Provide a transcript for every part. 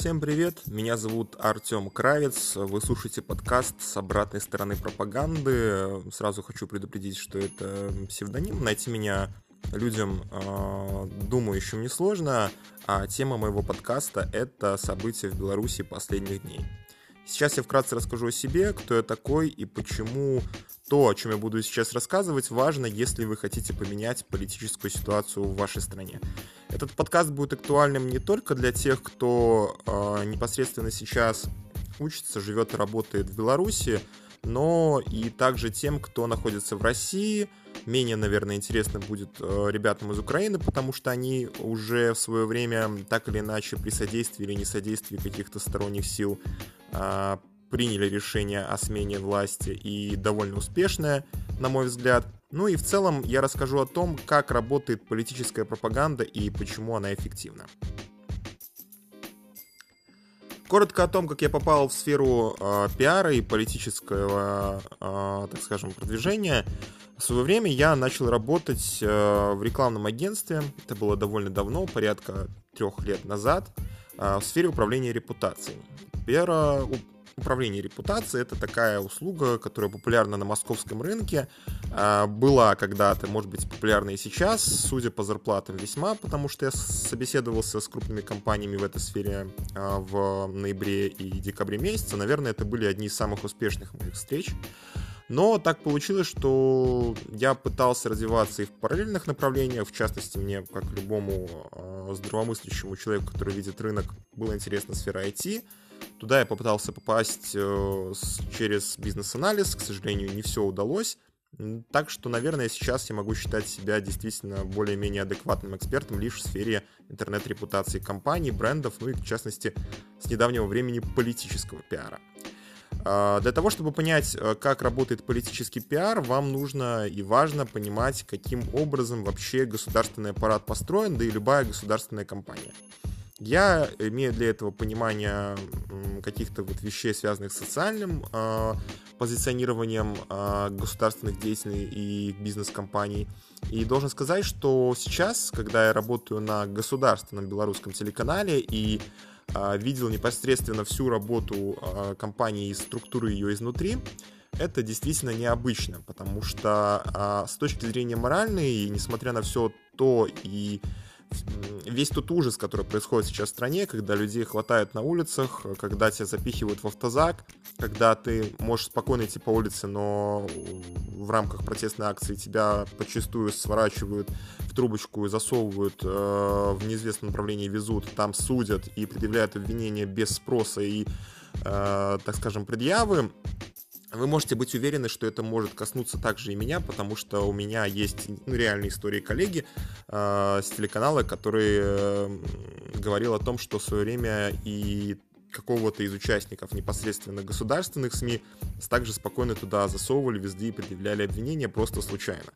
Всем привет, меня зовут Артем Кравец, вы слушаете подкаст с обратной стороны пропаганды. Сразу хочу предупредить, что это псевдоним, найти меня людям, э, думающим несложно, а тема моего подкаста — это события в Беларуси последних дней. Сейчас я вкратце расскажу о себе, кто я такой и почему то, о чем я буду сейчас рассказывать, важно, если вы хотите поменять политическую ситуацию в вашей стране. Этот подкаст будет актуальным не только для тех, кто э, непосредственно сейчас учится, живет и работает в Беларуси, но и также тем, кто находится в России. Менее, наверное, интересно будет э, ребятам из Украины, потому что они уже в свое время так или иначе при содействии или несодействии каких-то сторонних сил приняли решение о смене власти и довольно успешное, на мой взгляд. Ну и в целом я расскажу о том, как работает политическая пропаганда и почему она эффективна. Коротко о том, как я попал в сферу э, пиара и политического, э, так скажем, продвижения. В свое время я начал работать э, в рекламном агентстве. Это было довольно давно, порядка трех лет назад, э, в сфере управления репутацией. Пиара, управление репутацией. Это такая услуга, которая популярна на московском рынке. А, была когда-то, может быть, популярна и сейчас, судя по зарплатам весьма, потому что я собеседовался с крупными компаниями в этой сфере а, в ноябре и декабре месяце. Наверное, это были одни из самых успешных моих встреч. Но так получилось, что я пытался развиваться и в параллельных направлениях. В частности, мне, как любому э, здравомыслящему человеку, который видит рынок, была интересна сфера IT. Туда я попытался попасть э, через бизнес-анализ, к сожалению, не все удалось. Так что, наверное, сейчас я могу считать себя действительно более-менее адекватным экспертом лишь в сфере интернет-репутации компаний, брендов, ну и, в частности, с недавнего времени политического пиара. А, для того, чтобы понять, э, как работает политический пиар, вам нужно и важно понимать, каким образом вообще государственный аппарат построен, да и любая государственная компания. Я имею для этого понимание каких-то вот вещей, связанных с социальным э, позиционированием э, государственных деятелей и бизнес-компаний. И должен сказать, что сейчас, когда я работаю на государственном белорусском телеканале и э, видел непосредственно всю работу э, компании и структуры ее изнутри, это действительно необычно, потому что э, с точки зрения моральной, несмотря на все то и весь тот ужас, который происходит сейчас в стране, когда людей хватает на улицах, когда тебя запихивают в автозак, когда ты можешь спокойно идти по улице, но в рамках протестной акции тебя подчастую сворачивают в трубочку и засовывают э, в неизвестном направлении, везут, там судят и предъявляют обвинения без спроса и, э, так скажем, предъявы, вы можете быть уверены, что это может коснуться также и меня, потому что у меня есть ну, реальные истории коллеги э, с телеканала, который э, говорил о том, что в свое время и какого-то из участников непосредственно государственных СМИ также спокойно туда засовывали везде и предъявляли обвинения просто случайно.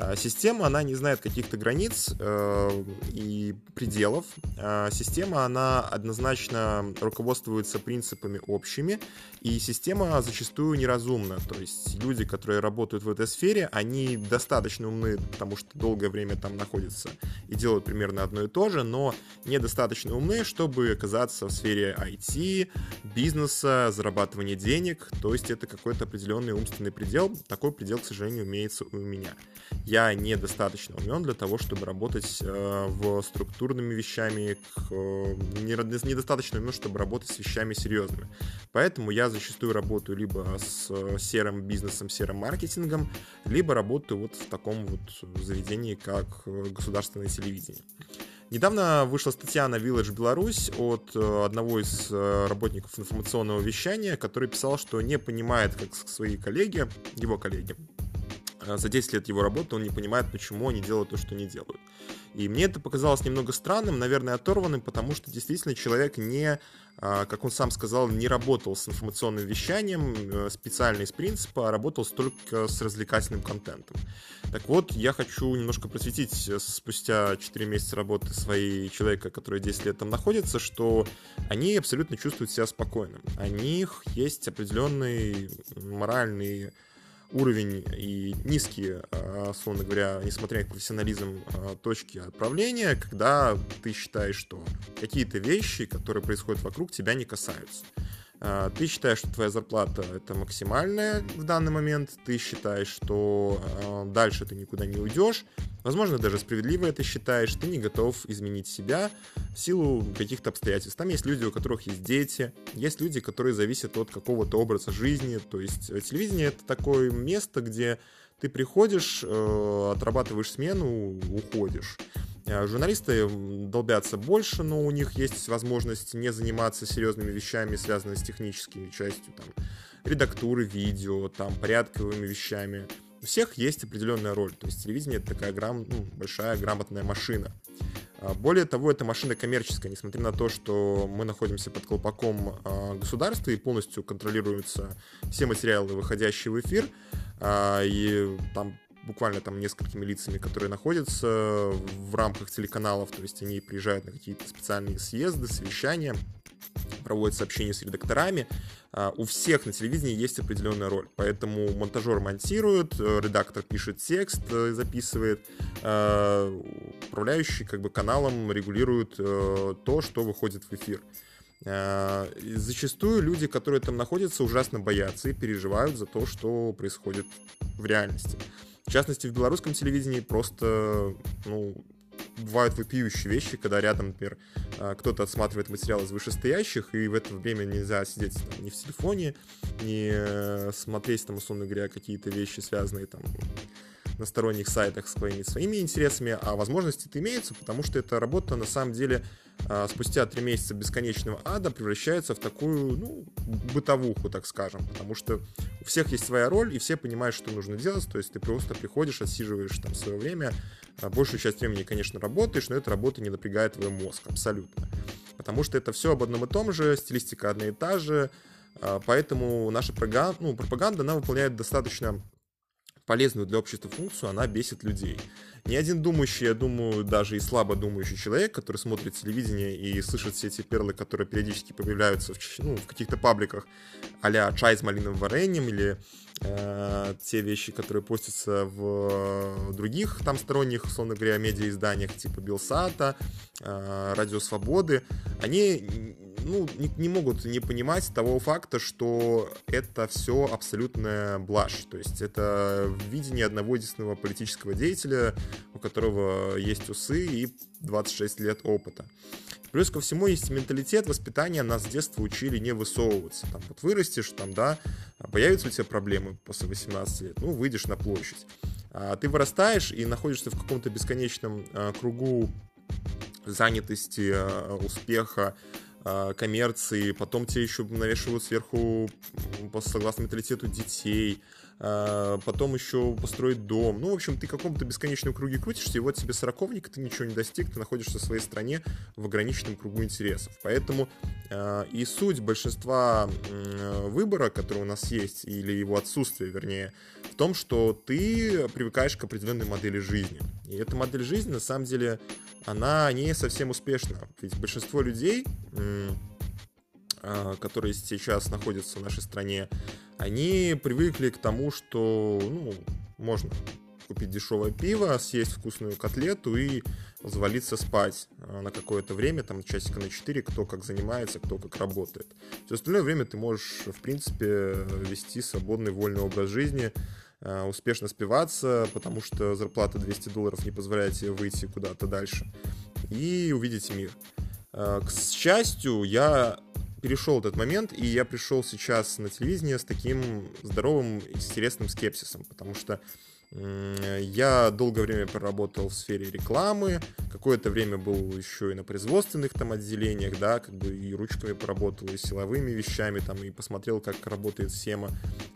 А, система, она не знает каких-то границ э, и пределов. А, система, она однозначно руководствуется принципами общими, и система зачастую неразумна. То есть люди, которые работают в этой сфере, они достаточно умны, потому что долгое время там находятся и делают примерно одно и то же, но недостаточно умны, чтобы оказаться в сфере IT, бизнеса, зарабатывания денег. То есть это какой-то определенный умственный предел. Такой предел, к сожалению, имеется у меня я недостаточно умен для того, чтобы работать э, в структурными вещами, э, недостаточно умен, чтобы работать с вещами серьезными. Поэтому я зачастую работаю либо с серым бизнесом, серым маркетингом, либо работаю вот в таком вот заведении, как э, государственное телевидение. Недавно вышла статья на Village Беларусь от одного из работников информационного вещания, который писал, что не понимает, как свои коллеги, его коллеги, за 10 лет его работы он не понимает, почему они делают то, что не делают. И мне это показалось немного странным, наверное, оторванным, потому что действительно человек не, а, как он сам сказал, не работал с информационным вещанием э, специально из принципа, а работал только с развлекательным контентом. Так вот, я хочу немножко просветить э, спустя 4 месяца работы своей человека, который 10 лет там находится, что они абсолютно чувствуют себя спокойно. У них есть определенный моральный уровень и низкие, условно говоря, несмотря на профессионализм, точки отправления, когда ты считаешь, что какие-то вещи, которые происходят вокруг, тебя не касаются. А, ты считаешь, что твоя зарплата это максимальная в данный момент, ты считаешь, что а, дальше ты никуда не уйдешь, возможно, даже справедливо это считаешь, ты не готов изменить себя в силу каких-то обстоятельств. Там есть люди, у которых есть дети, есть люди, которые зависят от какого-то образа жизни, то есть телевидение это такое место, где ты приходишь, э, отрабатываешь смену, уходишь. Э, журналисты долбятся больше, но у них есть возможность не заниматься серьезными вещами, связанными с техническими частью, там, редактуры видео, там, порядковыми вещами. У всех есть определенная роль. То есть телевидение это такая грам, ну, большая грамотная машина. А, более того, эта машина коммерческая, несмотря на то, что мы находимся под колпаком а, государства и полностью контролируются все материалы, выходящие в эфир, а, и там буквально там несколькими лицами, которые находятся в рамках телеканалов, то есть они приезжают на какие-то специальные съезды, совещания, проводят сообщения с редакторами. А, у всех на телевидении есть определенная роль, поэтому монтажер монтирует, э, редактор пишет текст, э, записывает, а, управляющий как бы каналом регулирует э, то, что выходит в эфир. А, зачастую люди, которые там находятся, ужасно боятся и переживают за то, что происходит в реальности. В частности, в белорусском телевидении просто, ну, бывают вопиющие вещи, когда рядом, например, а, кто-то отсматривает материал из вышестоящих, и в это время нельзя сидеть там, ни в телефоне, ни э, смотреть, там, условно говоря, какие-то вещи, связанные там на сторонних сайтах своими своими интересами, а возможности-то имеются, потому что эта работа на самом деле а, спустя три месяца бесконечного ада превращается в такую, ну, бытовуху, так скажем, потому что у всех есть своя роль, и все понимают, что нужно делать, то есть ты просто приходишь, отсиживаешь там свое время, а большую часть времени, конечно, работаешь, но эта работа не напрягает твой мозг абсолютно, потому что это все об одном и том же, стилистика одна и та же, а, поэтому наша пропаганда, ну, пропаганда, она выполняет достаточно полезную для общества функцию, она бесит людей. Ни один думающий, я думаю, даже и слабо думающий человек, который смотрит телевидение и слышит все эти перлы, которые периодически появляются в, ну, в каких-то пабликах, а чай с малиновым вареньем или э, те вещи, которые постятся в других там сторонних, условно говоря, медиаизданиях типа Белсата, э, Радио Свободы, они ну, не, не могут не понимать того факта, что это все абсолютная блажь. То есть это видение одного единственного политического деятеля, у которого есть усы и 26 лет опыта. Плюс ко всему есть менталитет воспитания, нас с детства учили не высовываться. Там вот вырастешь, там, да, появятся у тебя проблемы после 18 лет, ну, выйдешь на площадь. А ты вырастаешь и находишься в каком-то бесконечном а, кругу занятости, а, успеха, коммерции, потом тебе еще навешивают сверху, согласно менталитету, детей, а, потом еще построить дом. Ну, в общем, ты в каком-то бесконечном круге крутишься, и вот тебе сороковник, ты ничего не достиг, ты находишься в своей стране в ограниченном кругу интересов. Поэтому э, и суть большинства выбора, который у нас есть, или его отсутствие, вернее, в том, что ты привыкаешь к определенной модели жизни. И эта модель жизни, на самом деле, она не совсем успешна. Ведь большинство людей, а, которые сейчас находятся в нашей стране, они привыкли к тому, что ну, можно купить дешевое пиво, съесть вкусную котлету и завалиться спать а, на какое-то время, там часика на 4, кто как занимается, кто как работает. Все остальное время ты можешь, в принципе, вести свободный, вольный образ жизни, Э, успешно спиваться, потому что зарплата 200 долларов не позволяет тебе выйти куда-то дальше и увидеть мир. К счастью, я перешел этот момент, и я пришел сейчас на телевидение с таким здоровым, интересным скепсисом, потому что я долгое время проработал в сфере рекламы, какое-то время был еще и на производственных там отделениях, да, как бы и ручками поработал, и силовыми вещами там, и посмотрел, как работает схема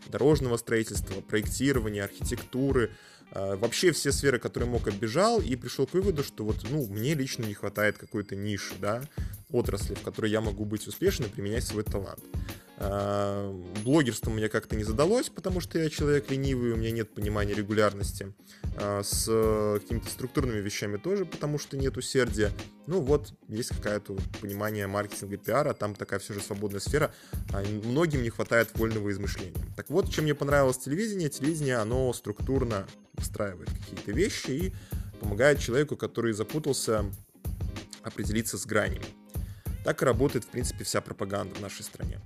дорожного строительства, проектирования, архитектуры, вообще все сферы, которые мог, оббежал и пришел к выводу, что вот, ну, мне лично не хватает какой-то ниши, да, отрасли, в которой я могу быть успешным и применять свой талант. А, блогерство мне как-то не задалось, потому что я человек ленивый, у меня нет понимания регулярности. А, с какими-то структурными вещами тоже, потому что нет усердия. Ну вот, есть какое-то понимание маркетинга, пиара, там такая все же свободная сфера, а многим не хватает вольного измышления. Так вот, чем мне понравилось телевидение. Телевидение, оно структурно встраивает какие-то вещи и помогает человеку, который запутался, определиться с гранями. Так и работает, в принципе, вся пропаганда в нашей стране.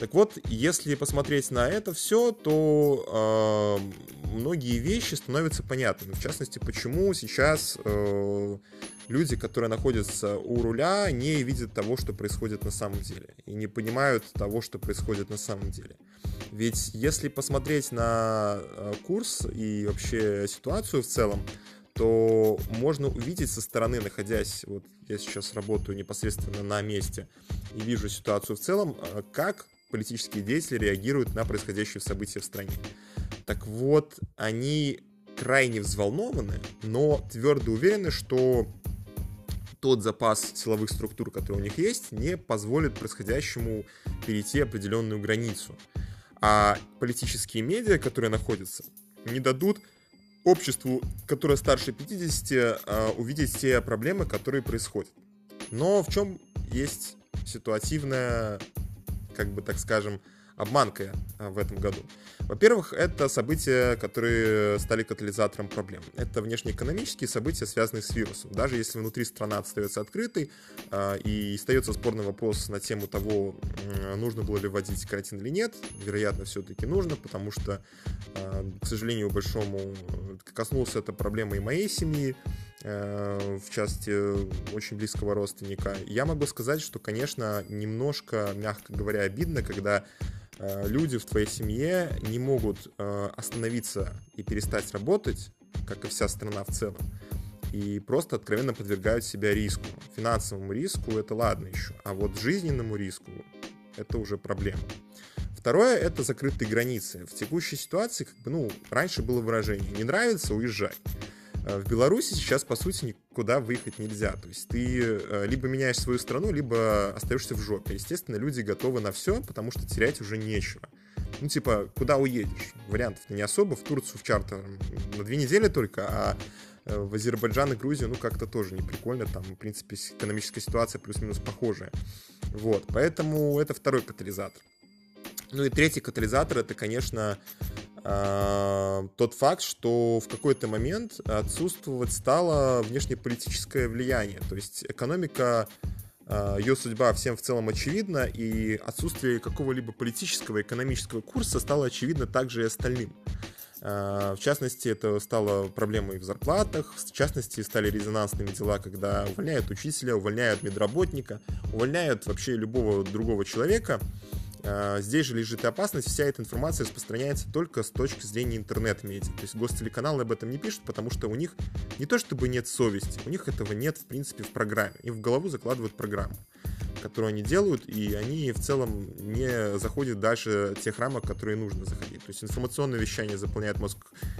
Так вот, если посмотреть на это все, то э, многие вещи становятся понятными. В частности, почему сейчас э, люди, которые находятся у руля, не видят того, что происходит на самом деле. И не понимают того, что происходит на самом деле. Ведь если посмотреть на э, курс и вообще ситуацию в целом, то можно увидеть со стороны, находясь, вот я сейчас работаю непосредственно на месте и вижу ситуацию в целом, э, как политические деятели реагируют на происходящие события в стране. Так вот, они крайне взволнованы, но твердо уверены, что тот запас силовых структур, который у них есть, не позволит происходящему перейти определенную границу. А политические медиа, которые находятся, не дадут обществу, которое старше 50, а, увидеть те проблемы, которые происходят. Но в чем есть ситуативная как бы, так скажем, обманкой в этом году. Во-первых, это события, которые стали катализатором проблем. Это внешнеэкономические события, связанные с вирусом. Даже если внутри страна остается открытой э, и остается спорный вопрос на тему того, э, нужно было ли вводить карантин или нет, вероятно, все-таки нужно, потому что, э, к сожалению, большому коснулся эта проблема и моей семьи, в части очень близкого родственника. Я могу сказать, что, конечно, немножко, мягко говоря, обидно, когда Э, люди в твоей семье не могут э, остановиться и перестать работать, как и вся страна в целом, и просто откровенно подвергают себя риску. Финансовому риску это ладно еще, а вот жизненному риску это уже проблема. Второе — это закрытые границы. В текущей ситуации, как бы, ну, раньше было выражение «не нравится — уезжай». Э, в Беларуси сейчас, по сути, никуда выехать нельзя. То есть ты э, либо меняешь свою страну, либо остаешься в жопе. Естественно, люди готовы на все, потому что терять уже нечего. Ну, типа, куда уедешь? Вариантов-то не особо. В Турцию, в чартер на две недели только, а э, в Азербайджан и Грузию, ну, как-то тоже не прикольно. Там, в принципе, экономическая ситуация плюс-минус похожая. Вот, поэтому это второй катализатор. Ну и третий катализатор это, конечно, а, тот факт, что в какой-то момент отсутствовать стало внешнеполитическое влияние. То есть экономика, а, ее судьба всем в целом очевидна, и отсутствие какого-либо политического, экономического курса стало очевидно также и остальным. А, в частности, это стало проблемой в зарплатах, в частности, стали резонансными дела, когда увольняют учителя, увольняют медработника, увольняют вообще любого другого человека, здесь же лежит и опасность, вся эта информация распространяется только с точки зрения интернет-медиа. То есть гостелеканалы об этом не пишут, потому что у них не то чтобы нет совести, у них этого нет, в принципе, в программе. Им в голову закладывают программу, которую они делают, и они в целом не заходят дальше тех рамок, которые нужно заходить. То есть информационное вещание заполняет мозг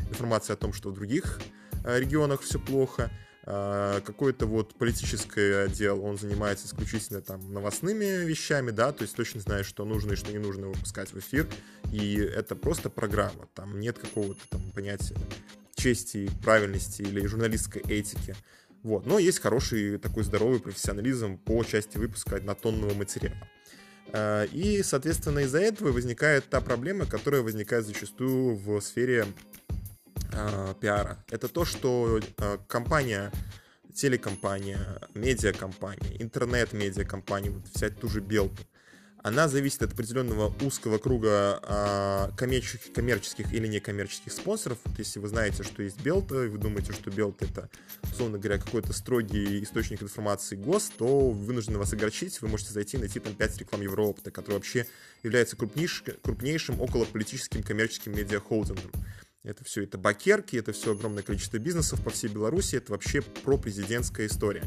информацией о том, что в других а, регионах все плохо, а, какой-то вот политический отдел, он занимается исключительно там новостными вещами, да, то есть точно знает, что нужно и что не нужно выпускать в эфир, и это просто программа, там нет какого-то там понятия чести, правильности или журналистской этики. Вот. Но есть хороший такой здоровый профессионализм по части выпуска однотонного материала. А, и, соответственно, из-за этого возникает та проблема, которая возникает зачастую в сфере э, пиара. Это то, что э, компания, телекомпания, медиакомпания, интернет-медиакомпания, вот взять ту же Белту, она зависит от определенного узкого круга э, коммерческих, коммерческих или некоммерческих спонсоров. Вот если вы знаете, что есть Белта, и вы думаете, что Белт это, условно говоря, какой-то строгий источник информации ГОС, то вынуждены вас огорчить. Вы можете зайти и найти там 5 реклам Европы, который вообще является крупнейшим, крупнейшим околополитическим коммерческим медиахолдингом. Это все это бакерки, это все огромное количество бизнесов по всей Беларуси, это вообще пропрезидентская история.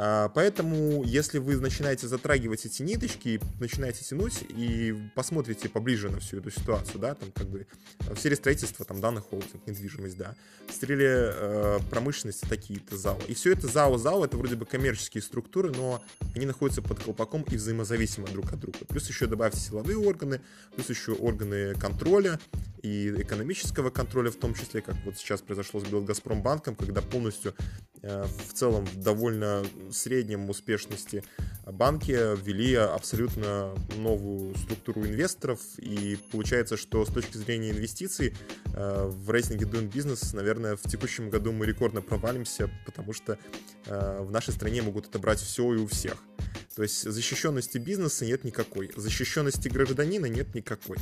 А, поэтому, если вы начинаете затрагивать эти ниточки, начинаете тянуть и посмотрите поближе на всю эту ситуацию, да, там как бы в сфере строительства, там данных холдинг, недвижимость, да, в сфере э, промышленности такие-то ЗАО. И все это ЗАО, ЗАО, это вроде бы коммерческие структуры, но они находятся под колпаком и взаимозависимы друг от друга. Плюс еще добавьте силовые органы, плюс еще органы контроля и экономического контроля, в том числе, как вот сейчас произошло с Белгазпромбанком, когда полностью э, в целом довольно среднем успешности банки ввели абсолютно новую структуру инвесторов, и получается, что с точки зрения инвестиций э, в рейтинге Doing Business, наверное, в текущем году мы рекордно провалимся, потому что э, в нашей стране могут отобрать все и у всех. То есть защищенности бизнеса нет никакой, защищенности гражданина нет никакой.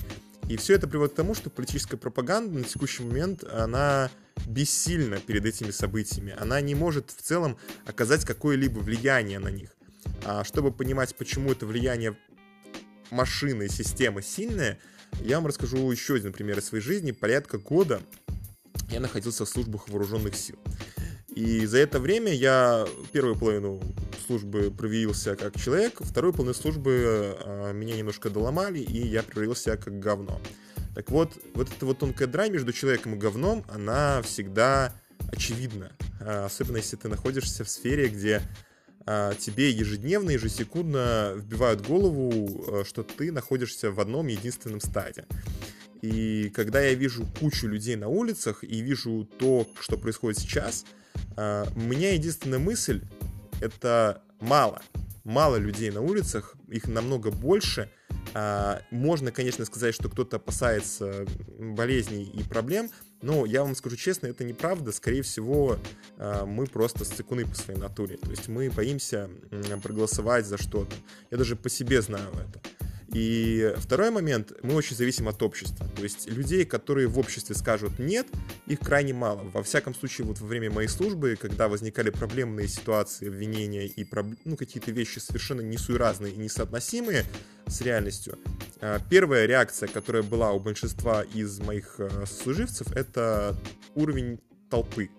И все это приводит к тому, что политическая пропаганда на текущий момент, она бессильна перед этими событиями. Она не может в целом оказать какое-либо влияние на них. А чтобы понимать, почему это влияние машины системы сильное, я вам расскажу еще один пример из своей жизни. Порядка года я находился в службах вооруженных сил. И за это время я первую половину службы проявился как человек, вторую половину службы э, меня немножко доломали, и я проявился как говно. Так вот, вот эта вот тонкая дрань между человеком и говном, она всегда очевидна. Э, особенно если ты находишься в сфере, где э, тебе ежедневно, ежесекундно вбивают голову, э, что ты находишься в одном единственном стаде. И когда я вижу кучу людей на улицах и вижу то, что происходит сейчас, у меня единственная мысль это мало. Мало людей на улицах, их намного больше. Uh, можно, конечно, сказать, что кто-то опасается болезней и проблем, но я вам скажу честно, это неправда. Скорее всего, uh, мы просто сцикуны по своей натуре. То есть мы боимся проголосовать за что-то. Я даже по себе знаю это. И второй момент, мы очень зависим от общества. То есть людей, которые в обществе скажут «нет», их крайне мало. Во всяком случае, вот во время моей службы, когда возникали проблемные ситуации, обвинения и ну, какие-то вещи совершенно несуразные и несоотносимые с реальностью, а, первая реакция, которая была у большинства из моих а, служивцев, это уровень толпы.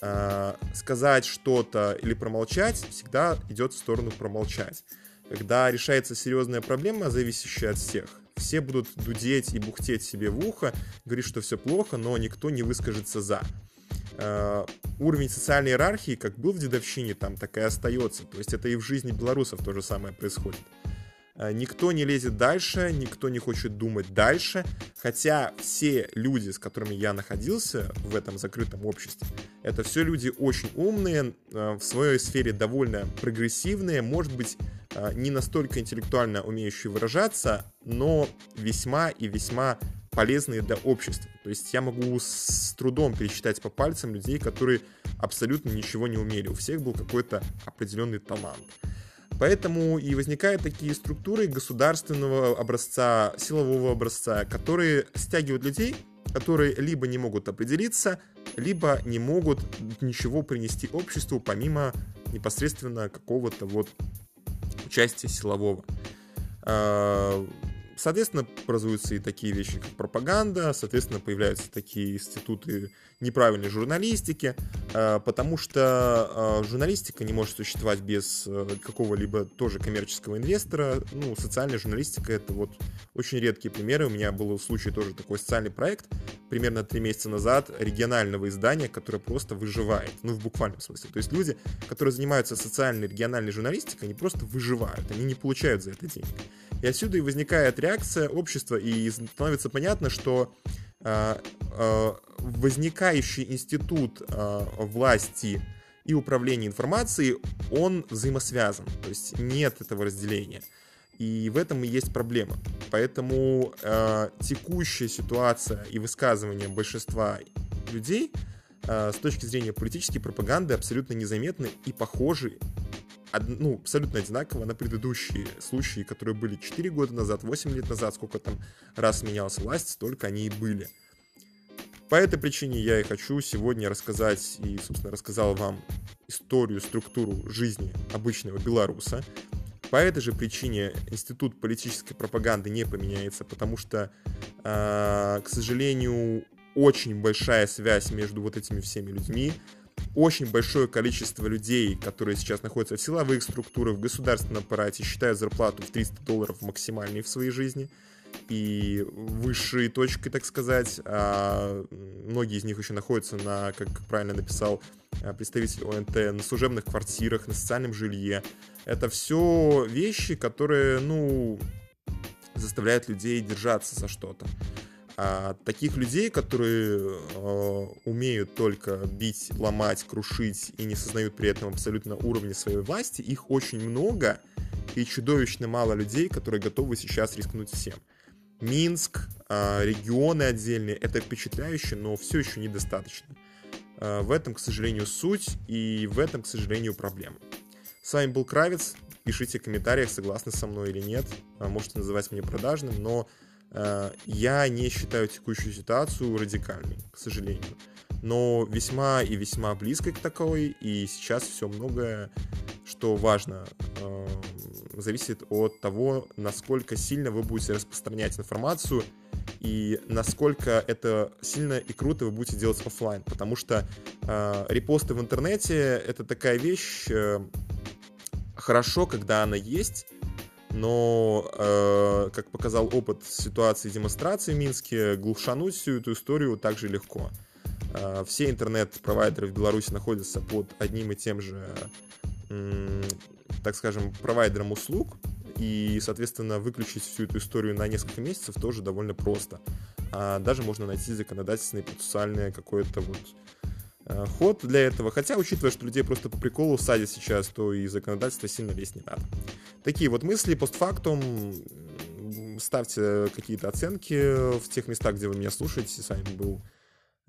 А, сказать что-то или промолчать всегда идет в сторону промолчать. Когда решается серьезная проблема, зависящая от всех, все будут дудеть и бухтеть себе в ухо, говорить, что все плохо, но никто не выскажется за. Uh, уровень социальной иерархии, как был в дедовщине, там так и остается. То есть это и в жизни белорусов то же самое происходит. Uh, никто не лезет дальше, никто не хочет думать дальше, хотя все люди, с которыми я находился в этом закрытом обществе, это все люди очень умные, uh, в своей сфере довольно прогрессивные, может быть, Э, не настолько интеллектуально умеющие выражаться, но весьма и весьма полезные для общества. То есть я могу с трудом пересчитать по пальцам людей, которые абсолютно ничего не умели. У всех был какой-то определенный талант. Поэтому и возникают такие структуры государственного образца, силового образца, которые стягивают людей, которые либо не могут определиться, либо не могут ничего принести обществу помимо непосредственно какого-то вот участия силового. А, соответственно, образуются и такие вещи, как пропаганда, соответственно, появляются такие институты неправильной журналистики, а, потому что а, журналистика не может существовать без э, какого-либо тоже коммерческого инвестора. Ну, социальная журналистика — это вот очень редкие примеры. У меня был случай тоже такой социальный проект, примерно три месяца назад, регионального издания, которое просто выживает, ну, в буквальном смысле. То есть люди, которые занимаются социальной региональной журналистикой, они просто выживают, они не получают за это денег. И отсюда и возникает реакция общества, и становится понятно, что э, э, возникающий институт э, власти и управления информацией, он взаимосвязан. То есть нет этого разделения. И в этом и есть проблема. Поэтому э, текущая ситуация и высказывания большинства людей э, с точки зрения политической пропаганды абсолютно незаметны и похожи ну, абсолютно одинаково на предыдущие случаи, которые были 4 года назад, 8 лет назад, сколько там раз менялась власть, столько они и были. По этой причине я и хочу сегодня рассказать, и, собственно, рассказал вам историю, структуру жизни обычного белоруса. По этой же причине институт политической пропаганды не поменяется, потому что, э, к сожалению, очень большая связь между вот этими всеми людьми, очень большое количество людей, которые сейчас находятся в силовых структурах, в государственном аппарате, считают зарплату в 300 долларов максимальной в своей жизни и высшей точкой, так сказать. А многие из них еще находятся на, как правильно написал а, представитель ОНТ, на служебных квартирах, на социальном жилье. Это все вещи, которые, ну, заставляют людей держаться за что-то. А таких людей, которые э, умеют только бить, ломать, крушить и не сознают при этом абсолютно уровня своей власти, их очень много и чудовищно мало людей, которые готовы сейчас рискнуть всем. Минск, э, регионы отдельные, это впечатляюще, но все еще недостаточно. Э, в этом, к сожалению, суть и в этом, к сожалению, проблема. С вами был Кравец. Пишите в комментариях, согласны со мной или нет. Можете называть меня продажным, но Э, я не считаю текущую ситуацию радикальной, к сожалению. Но весьма и весьма близкой к таковой, и сейчас все многое, что важно, э, зависит от того, насколько сильно вы будете распространять информацию и насколько это сильно и круто вы будете делать офлайн, потому что э, репосты в интернете это такая вещь хорошо, когда она есть, но, э, как показал опыт ситуации демонстрации в Минске, глушануть всю эту историю также легко. Э, все интернет-провайдеры в Беларуси находятся под одним и тем же, э, так скажем, провайдером услуг, и, соответственно, выключить всю эту историю на несколько месяцев тоже довольно просто. А даже можно найти законодательное, процессуальное какое-то вот Э, ход для этого. Хотя, учитывая, что людей просто по приколу садят сейчас, то и законодательство сильно лезть не надо. Такие вот мысли постфактум. Ставьте какие-то оценки в тех местах, где вы меня слушаете. С вами был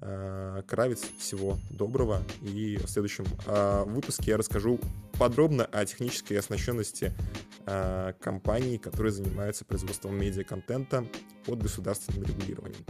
э, Кравец. Всего доброго. И в следующем э, выпуске я расскажу подробно о технической оснащенности э, компаний, которые занимаются производством медиа-контента под государственным регулированием.